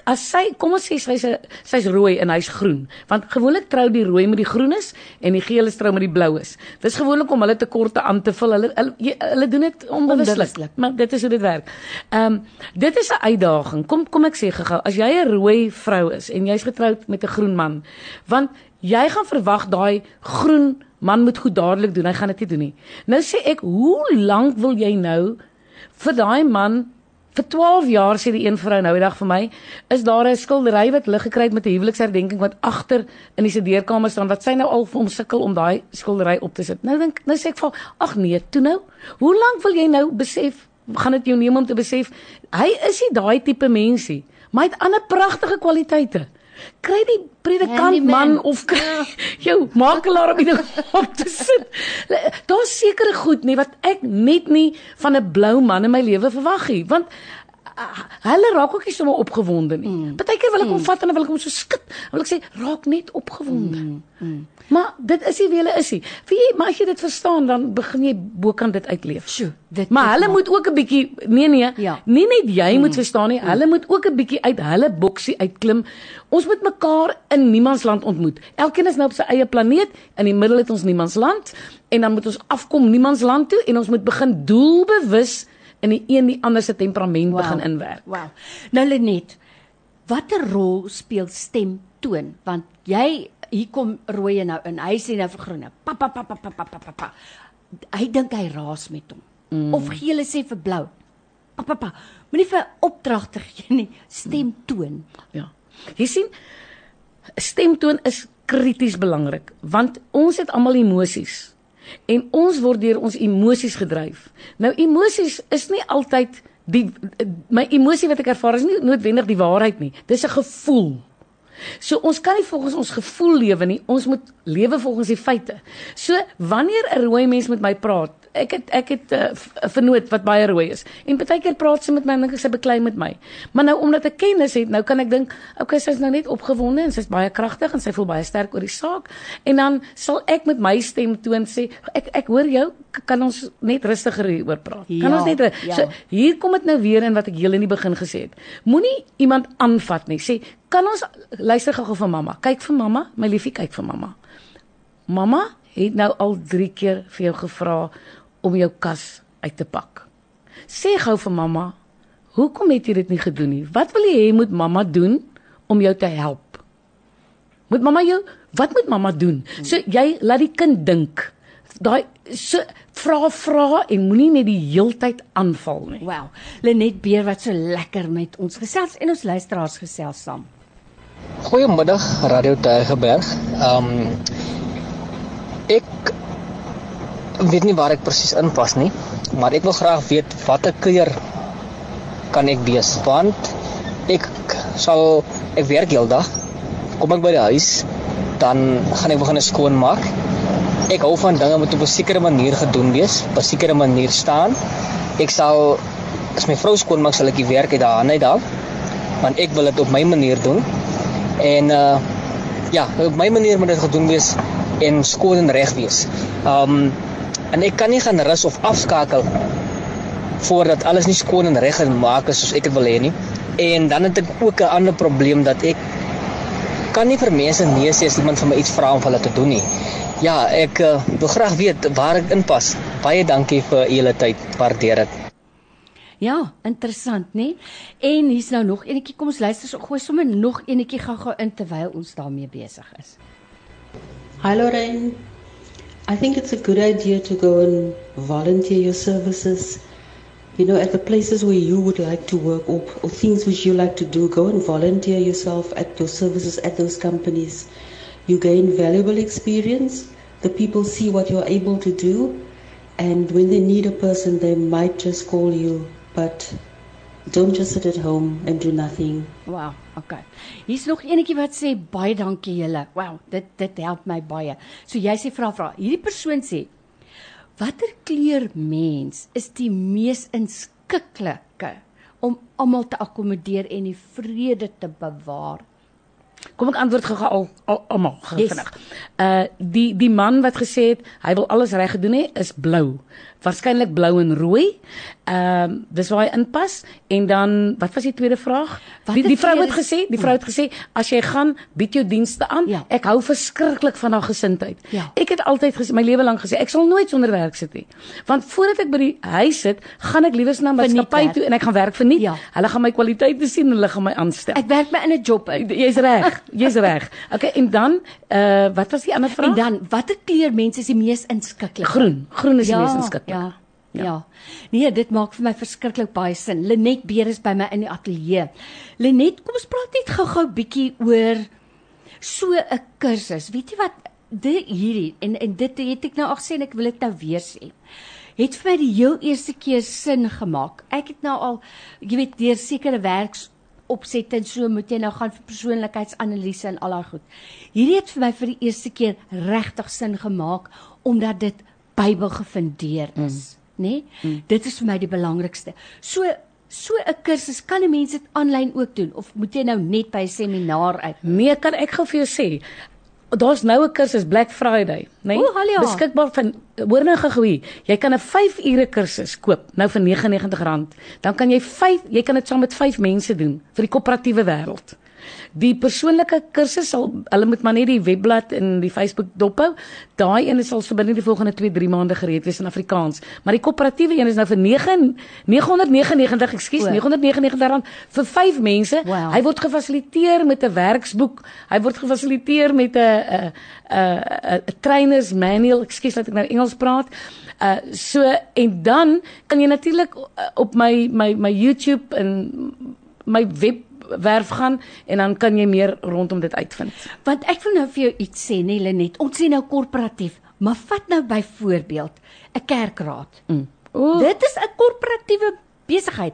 as sy kom ons sê sy's sy's rooi en hy's groen want gewoonlik trou die rooi met die groenes en die geel is trou met die bloues dis gewoonlik om hulle tekorte aan te vul. Hulle hulle, hulle doen dit onbewuslik. Maar dit is hoe dit werk. Ehm um, dit is 'n uitdaging. Kom kom ek sê gou as jy 'n rooi vrou is en jy's getroud met 'n groen man want jy gaan verwag daai groen man moet goed dadelik doen. Hy gaan dit nie doen nie. Nou sê ek hoe lank wil jy nou vir daai man vir 12 jaar sê die een vrou nou die dag vir my is daar 'n skildery wat hulle gekry het met 'n huweliksherdenking wat agter in die studeerkamer staan wat sy nou al vir hom sukkel om daai skildery op te sit. Nou dink nou sê ek vir ag nee, toe nou. Hoe lank wil jy nou besef gaan dit jou neem om te besef hy is nie daai tipe mensie, maar hy het ander pragtige kwaliteite. Kry die predikant Handyman. man of kry jou makelaar om dit op te sit. Daar's sekere goed nie wat ek net nie van 'n blou man in my lewe verwag nie, want ah, hulle raak ook nie sommer opgewonde nie. Mm. Partykeer wil ek hom vat en dan wil ek hom so skud. Dan wil ek sê raak net opgewonde. Mm. Mm. Maar dit is nie wie hulle is nie. Wie jy, maar as jy dit verstaan dan begin jy bokant dit uitleef. Sjoe, dit Maar hulle maak- moet ook 'n bietjie nee nee, Ja. nie net jy moet verstaan nie, hulle moet ook 'n bietjie uit hulle boksie uitklim. Ons moet mekaar in niemandsland ontmoet. Elkeen is nou op sy eie planeet, in die middel het ons niemandsland en dan moet ons afkom niemandsland toe en ons moet begin doelbewus in die een die ander se temperament Wow. begin inwerk. Wow. Nou Lenet, watter rol speel stemtoon? Want jy hier kom rooi nou in. Hy sê nou vir groene. Pa pa pa pa pa pa pa pa. Hy dink hy raas met hom. Mm. Of gele sê vir blou. Pa pa pa. Moenie vir opdragte gee nie. Stemtoon. Ja. Jy sien stemtoon is krities belangrik want ons het almal emosies en ons word deur ons emosies gedryf. Nou emosies is nie altyd die my emosie wat ek ervaar is nie noodwendig die waarheid nie. Dis 'n gevoel. So ons kan nie volgens ons gevoel lewe nie. Ons moet lewe volgens die feite. So wanneer 'n rooi mens met my praat, ek het ek het 'n uh, vernoot wat baie rooi is. En partykeer praat sy met my en dink ek sy beklei met my. Maar nou omdat ek kennis het, nou kan ek dink, okay, sy's nou net opgewonde en sy's baie kragtig en sy voel baie sterk oor die saak. En dan sal ek met my stem toon sê, ek ek hoor jou, kan ons net rustiger hieroor praat. kan Ja, ons net ru- ja. so hier kom dit nou weer in wat ek heel in die begin gesê het. Moenie iemand aanvat nie. Sê, kan ons luister gou-gou vir mamma. Kyk vir mamma, my liefie, kyk vir mamma. Mamma het nou al 3 keer vir jou gevra om jou kas uit te pak. Sê gou vir mamma, hoekom het jy dit nie gedoen nie? Wat wil jy hê moet mamma doen om jou te help? Moet mamma jou, wat moet mamma doen? So jy laat die kind dink. Daai so vra vra en moenie net die heeltyd aanval nie. Wow. Lenet Beer wat so lekker met ons gesels en ons luisteraars gesels saam. Goeiemiddag Radio Tygerberg. Ehm um, ek weet nie waar ek presies inpas nie, maar ek wil graag weet watter kuier kan ek wees want ek sal ek werk heeldag. Kom ek by die huis, dan gaan ek begin skoonmaak ek hou van dinge moet op 'n sekere manier gedoen wees, op 'n sekere manier staan. Ek sal as my vrou skoon maak, sal ek die werk uit haar hande haal. Want ek wil dit op my manier doen. En uh ja, op my manier moet dit gedoen wees en skoon en reg wees. Um en ek kan nie gaan rus of afskakel voordat alles nie skoon en reg gemaak is soos ek dit wil hê nie. En dan het ek ook 'n ander probleem dat ek kan nie vir mense nee sê as iemand vir my iets vra om vir hulle te doen nie. Ja, ek uh, wil graag weet waar ek inpas. Baie dankie vir julle tyd. Waardeer dit. Ja, interessant, né? En hier's nou nog enetjie. Kom ons luister, so gooi sommer nog enetjie gou-gou in terwyl ons daarmee besig is. Hi Lorraine. I think it's a good idea to go and volunteer your services. You know, at the places where you would like to work or, or things which you like to do, go and volunteer yourself at your services at those companies. You gain valuable experience. The people see what you're able to do. And when they need a person, they might just call you. But don't just sit at home and do nothing. Wow, okay. Hier's nog enetjie wat sê baie dankie julle. Wow, dit dit help my baie. So jy sê vra vra. Hierdie persoon sê watter kleur mens is die mees inskiklike om almal te akkommodeer en die vrede te bewaar? Kom ek antwoord gou al al- almal Yes. vinnig. Uh die die man wat gesê het hy wil alles reg gedoen hê is blou. Waarskynlik blou en rooi. Ehm dis waar hy inpas en dan wat was die tweede vraag? Die Watter die vrou het gesê, die vrou het gesê as jy gaan bied jou dienste aan. Ja. Ek hou verskriklik van haar gesindheid. Ja. Ek het altyd gesê my lewe lank gesê ek sal nooit sonder werk sit nie. Want voordat ek by die huis sit, gaan ek liewers na 'n maatskappy toe en ek gaan werk vir nie. Ja. Hulle gaan my kwaliteite sien en hulle gaan my aanstel. Ek werk my in 'n job uit. Jy's reg. Jy's reg. Okay, en dan uh wat was die ander vraag? En dan watter kleur mens is die mees inskiklik? groen. Groen is die mees inskiklik. Ja. Ja. ja. Nee, dit maak vir my verskriklik baie sin. Lenet Beer is by my in die ateljee. Lenet, kom ons praat net gou-gou bietjie oor so 'n kursus. Weet jy wat? Dit hierdie en en dit het ek nou al gesê en ek wil dit nou weer sê. Het vir my die heel eerste keer sin gemaak. Ek het nou al jy weet deur sekere werks opset en so moet jy nou gaan vir persoonlikheidsanalise en al daai goed. Hierdie het vir my vir die eerste keer regtig sin gemaak omdat dit Bybel gefundeer is, mm. nê? Nee? Mm. Dit is vir my die belangrikste. So so 'n kursus kan 'n mens dit aanlyn ook doen of moet jy nou net by 'n seminar uit? Nee, kan ek gou vir jou sê. Daar's nou 'n kursus Black Friday, né? Ja. Beskikbaar van hoor nou gou hier. Jy kan 'n 5 ure kursus koop nou vir R99. Dan kan jy 5, jy kan dit saam met 5 mense doen vir die koöperatiewe wêreld. Die persoonlike kursus sal hulle moet maar net die webblad en die Facebook dophou. Daai een sal so binne die volgende 2-3 maande gereed wees in Afrikaans. Maar die koöperatiewe een is nou vir 9 999, ekskuus, O. 999 rand vir 5 mense. Wow. Hy word gefasiliteer met 'n werksboek. Hy word gefasiliteer met 'n 'n 'n 'n trainers manual. Ekskuus dat ek nou Engels praat. Uh so en dan kan jy natuurlik uh, op my my my YouTube en my webwerf gaan en dan kan jy meer rondom dit uitvind. Want ek wil nou vir jou iets sê, nê Lenet. Ons sê nou korporatief, maar vat nou byvoorbeeld 'n kerkraad. Mm. O, Dit is 'n korporatiewe besigheid.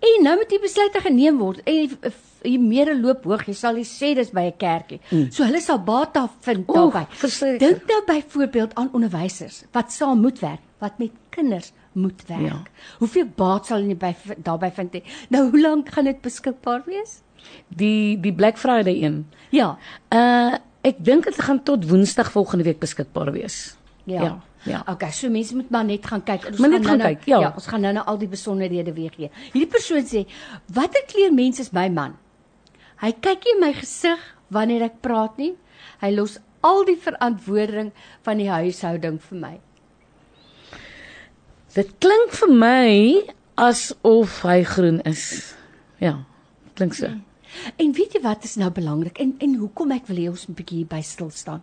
En nou moet die besluite geneem word en die mere loop hoog, jy sal nie sê dis by 'n kerkie. Mm. So hulle sal baat daar vind verseker. Dink nou byvoorbeeld aan onderwysers wat saam moet werk, wat met kinders moet werk. Ja. Hoeveel baat sal hulle by daarbey vind? hê? Nou hoe lank gaan dit beskikbaar wees? die die Black Friday een. Ja. Uh ek dink dit gaan tot Woensdag volgende week beskikbaar wees. Ja. Ja. ja. Okay, so mense moet maar net gaan kyk. Ons Maar net gaan nou, kyk, ja. ja. Ons gaan nou nou al die besonderhede weer gee. Hierdie persoon sê, "Watter kleur mens is my man?" Hy kyk nie in my gesig wanneer ek praat nie. Hy los al die verantwoording van die huishouding vir my. Dit klink vir my asof hy groen is. Ja, klink so. En weet jy wat is nou belangrik en en hoekom ek wil hê ons moet 'n bietjie by stil staan.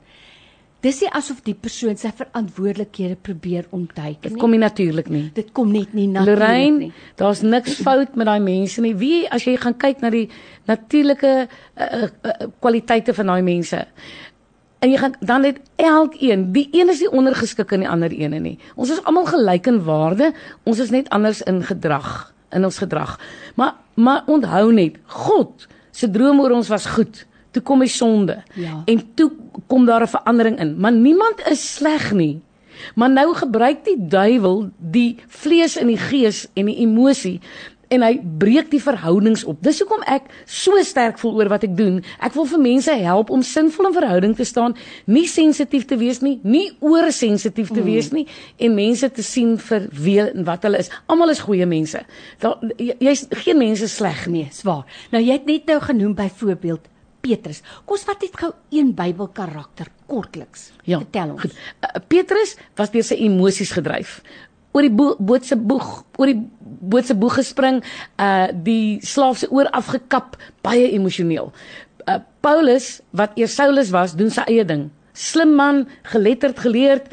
Dis nie asof die persoon sy verantwoordelikhede probeer ontduik Dit nie. kom nie natuurlik nie. Dit kom net nie natuurlik Lorraine, nie. daar's niks fout met daai mense nie. Wie as jy gaan kyk na die natuurlike uh, uh, uh, kwaliteite van daai mense. En jy gaan dan net elkeen, die een is nie ondergeskik aan die ander ene nie. Ons is almal gelyk in waarde, ons is net anders in gedrag, in ons gedrag. Maar maar onthou net, God se droom oor ons was goed toe kom die sonde. Ja. En toe kom daar 'n verandering in. Maar niemand is sleg nie. Maar nou gebruik die duiwel die vlees en die gees en die emosie en hy breek die verhoudings op. Dis hoekom ek so sterk voel oor wat ek doen. Ek wil vir mense help om sinvol in verhouding te staan, nie sensitief te wees nie, nie oorsensitief te wees nie en mense te sien vir wie en wat hulle is. Almal is goeie mense. Daar jy- jy's geen mense sleg nie. Swaar. Nou jy het net nou genoem byvoorbeeld Petrus. Kom ons vat net gou een Bybelkarakter kortliks. Ja. Vertel ons. Goed. Uh, Petrus was deur sy emosies gedryf. Oor die bo boot se boeg, oor die boot se boeg gespring, uh die slaaf se oor afgekap, baie emosioneel. Uh Paulus wat eers Saulus was, doen sy eie ding. Slim man, geletterd, geleerd,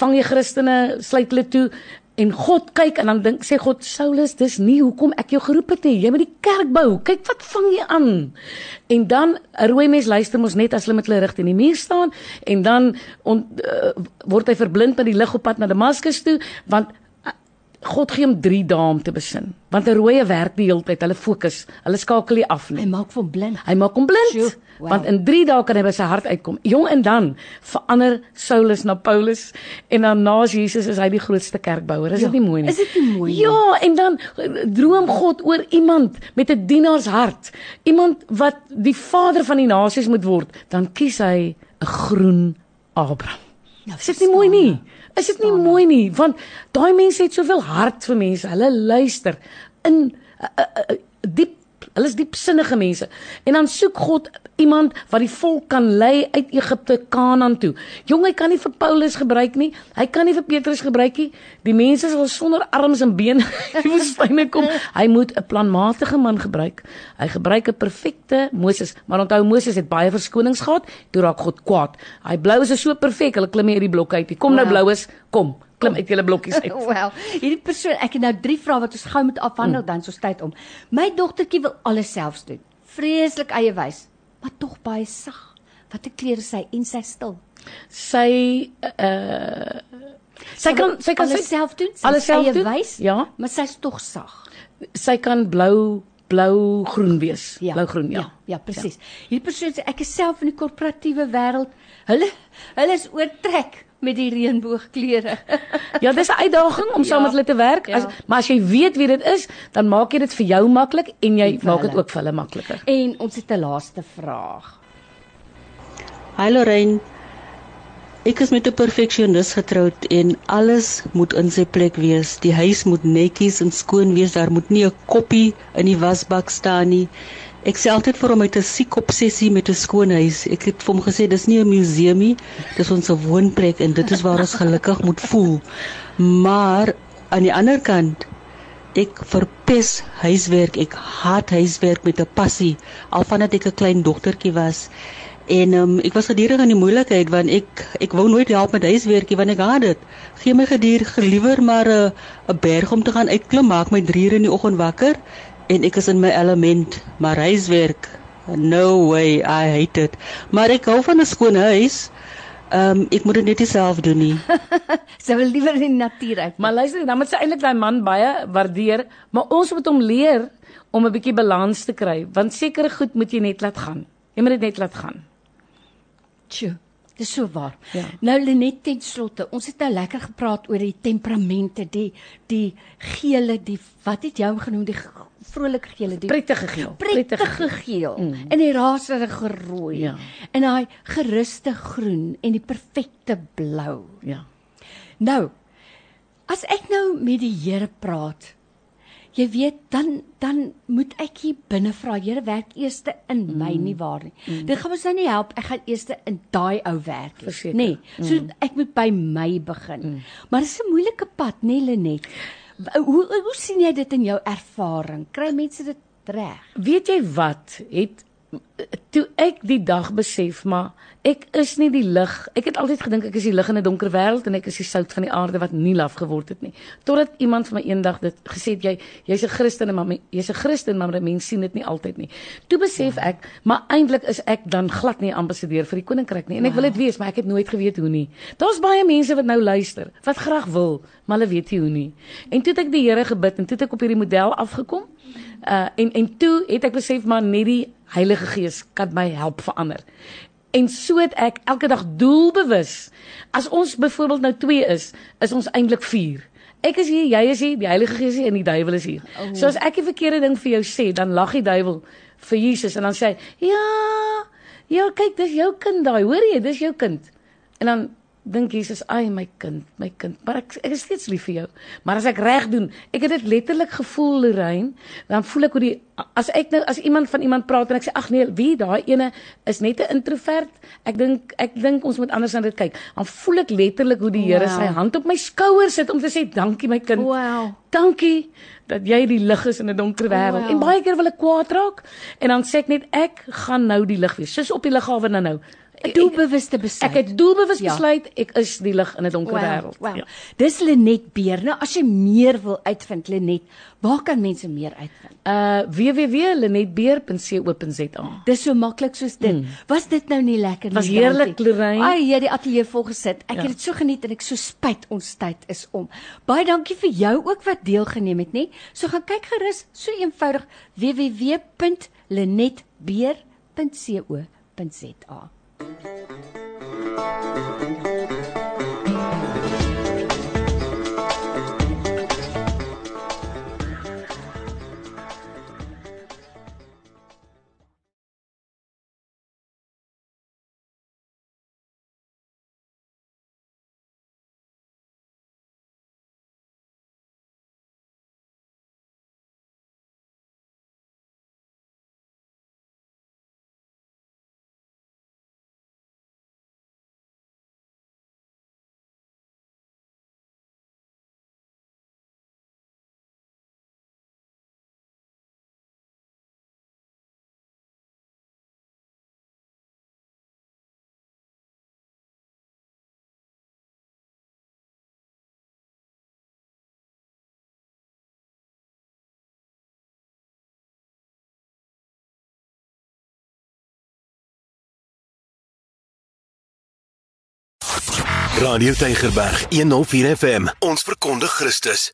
vang jy Christene, sluit hulle toe en God kyk en dan dink sê God Saulus, dis nie hoekom ek jou geroep het nie. Jy moet die kerk bou. Kyk wat vang jy aan. En dan 'n rooi mens luister mos net as hulle met hulle rug teen die muur staan en dan on, uh, word hy verblind met die lig op pad na Damaskus toe want God gee hom 3 dae om te besin. Want 'n rooie werk die hele tyd. Hulle fokus. Hulle skakel nie af nie. Hy maak van blind. Hy maak hom blind. Sjoe, wow. Want in 3 dae kan hy by sy hart uitkom. Jong en dan verander Saulus na Paulus en dan na Jesus is hy die grootste kerkbouer. Is Ja, dit nie mooi nie? is dit nie mooi nie? Ja, en dan eh, droom God oor iemand met 'n dienaarshart. Iemand wat die vader van die nasies moet word, dan kies hy 'n groen Abraham. Nou, Is dit nie mooi nie? Is dit nie mooi nie? Want daai mense het soveel hart vir mense. Hulle luister in uh, uh, uh, diep Hulle is diepsinnige mense. En dan soek God iemand wat die volk kan lei uit Egipte Kanaan toe. Jong, hy kan nie vir Paulus gebruik nie. Hy kan nie vir Petrus gebruik nie. Die mense sal sonder arms en bene in die woestyne kom. Hy moet 'n planmatige man gebruik. Hy gebruik 'n perfekte Moses, maar onthou Moses het baie verskonings gehad. Toe raak God kwaad. Hy blou is so perfek, hulle klim nie uit die blokke uit nie. Kom nou Wow. blou is, kom. Klim uit julle blokkies uit. Wel, hierdie persoon, ek het nou drie vrae wat ons gou moet afhandel Mm. dan ons tyd om. My dogtertjie wil alles self doen. Vreeslik eie wys, maar tog baie sag. Watter klere sy en sy stil. Sy uh sy kan sy kan alles sy, self doen. Sy alles self doen? wys, Ja. maar sy's tog sag. sy kan blou blou groen wees. Ja. Blou groen, ja. Ja, ja presies. Hierdie persoon sê ek is self in die korporatiewe wêreld. Hulle hulle is oortrek met die reënboogkleure. Ja, dis 'n uitdaging om saam Ja. met hulle te werk. As, Ja. maar as jy weet wie dit is, dan maak jy dit vir jou maklik en jy En maak dit ook vir hulle makliker. en ons het 'n laaste vraag. Hi Lorraine. Ek is met 'n perfeksionis getroud en alles moet in sy plek wees. Die huis moet netjies en skoon wees. Daar moet nie 'n koppie in die wasbak staan nie. Ek sê altyd vir hom hy het 'n siek obsessie met 'n skoon huis. Ek het vir hom gesê dis nie 'n museum nie, dis ons woonplek en dit is waar ons gelukkig moet voel. Maar aan die ander kant Ek verpes huiswerk. Ek haat huiswerk met 'n passie al vandat ek 'n klein dogtertjie was. En um, ek was gedurig in die moeilikheid want ek ek wou nooit help met huiswerkie want ek haat dit. Gee my gedurig liewer maar 'n 'n berg om te gaan uitklim, maak my 3 uur in die oggend wakker en ek is in my element. Maar huiswerk, no way, I hate it. Maar ek hou van 'n skoon huis. Ehm um, ek moet dit net self doen nie. Sy wil liewer in die natuur uit. Maar luister, dan moet sy eintlik daai man baie waardeer, maar ons moet hom leer om 'n bietjie balans te kry, want sekere goed moet jy net laat gaan. Jy moet dit net laat gaan. Tjoe, dis so waar. Ja. Nou Lenet ten slotte, ons het nou lekker gepraat oor die temperamente, die die gele, die wat het hom genoem, die vrolike gele, die Prettige geel. prettige geel mm. en die raserige rooi Ja. en daai geruste groen en die perfekte blou. Ja. Nou, as ek nou met die Here praat, jy weet, dan dan moet ek hier binne vra, Here werk eers in mm. my nie waar nie. Mm. Dit gaan ons nou nie help, ek gaan eers in daai ou werk. Verseker. Nee, so mm. ek moet by my begin. Mm. Maar dis 'n moeilike pad, nê nee, Lenet. Hoe hoe sien jy dit in jou ervaring? Kry mense dit reg? Weet jy wat? Het toe ek die dag besef maar ek is nie die lig. Ek het altyd gedink ek is die lig in 'n donker wêreld en ek is die sout van die aarde wat nie laf geword het nie. Totdat iemand vir my eendag dit gesê het jy jy's 'n Christen maar jy's 'n Christen maar mense sien dit nie altyd nie. Toe besef ek maar eintlik is ek dan glad nie ambassadeur vir die koninkryk nie en ek wil dit wees maar ek het nooit geweet hoe nie. Daar's baie mense wat nou luister wat graag wil maar hulle weet nie hoe nie. En toe het ek die Here gebid en toe het ek op hierdie model afgekom. Uh en en toe het ek besef maar net die Heilige Gees kan my help verander. En so het ek elke dag doelbewus. As ons byvoorbeeld nou 2 is, is ons eintlik 4. Ek is hier, jy is hier, die Heilige Gees is hier en die duiwel is hier. Oh. So as ek die verkeerde ding vir jou sê, dan lag die duiwel vir Jesus en dan sê hy, "Ja, ja, kyk, dis jou kind daai. Hoor jy, dis jou kind." En dan dink Jesus, "Ai, my kind, my kind, maar ek ek is steeds lief vir jou." Maar as ek reg doen, ek het dit letterlik gevoel, Lorraine, dan voel ek hoe die as ek nou as iemand van iemand praat en ek sê, "Ag nee, wie daai ene is net 'n introvert." Ek dink ek dink ons moet anders na dit kyk. Dan voel ek letterlik hoe die Here Wow. sy hand op my skouer sit om te sê, "Dankie my kind." Wow. Dankie dat jy die lig is in 'n donker wêreld. Wow. En baie keer wil ek kwaad raak en dan sê ek net ek gaan nou die lig wees. Soos op die lughawe nou nou. 'n doelbewuste besluit. Ek het doelbewus Ja. besluit ek is die lig in 'n donker Wow, wêreld. wow. Ja. Dis Lenet Beer. Nou as jy meer wil uitvind Lenet, waar kan mense meer uitvind? Uh www.lenetbeer.co.za. Dis so maklik soos dit. Mm. Was dit nou nie lekker nie? Was heerlik. Lorraine. Ai, jy die ateljee vol gesit. Ek Ja. het dit so geniet en ek so spyt ons tyd is om. Baie dankie vir jou ook wat deelgeneem het, nê? So gaan kyk gerus, so eenvoudig www.lenetbeer.co.za. Thank you. Radio Tygerberg 104 FM. Ons verkondig Christus.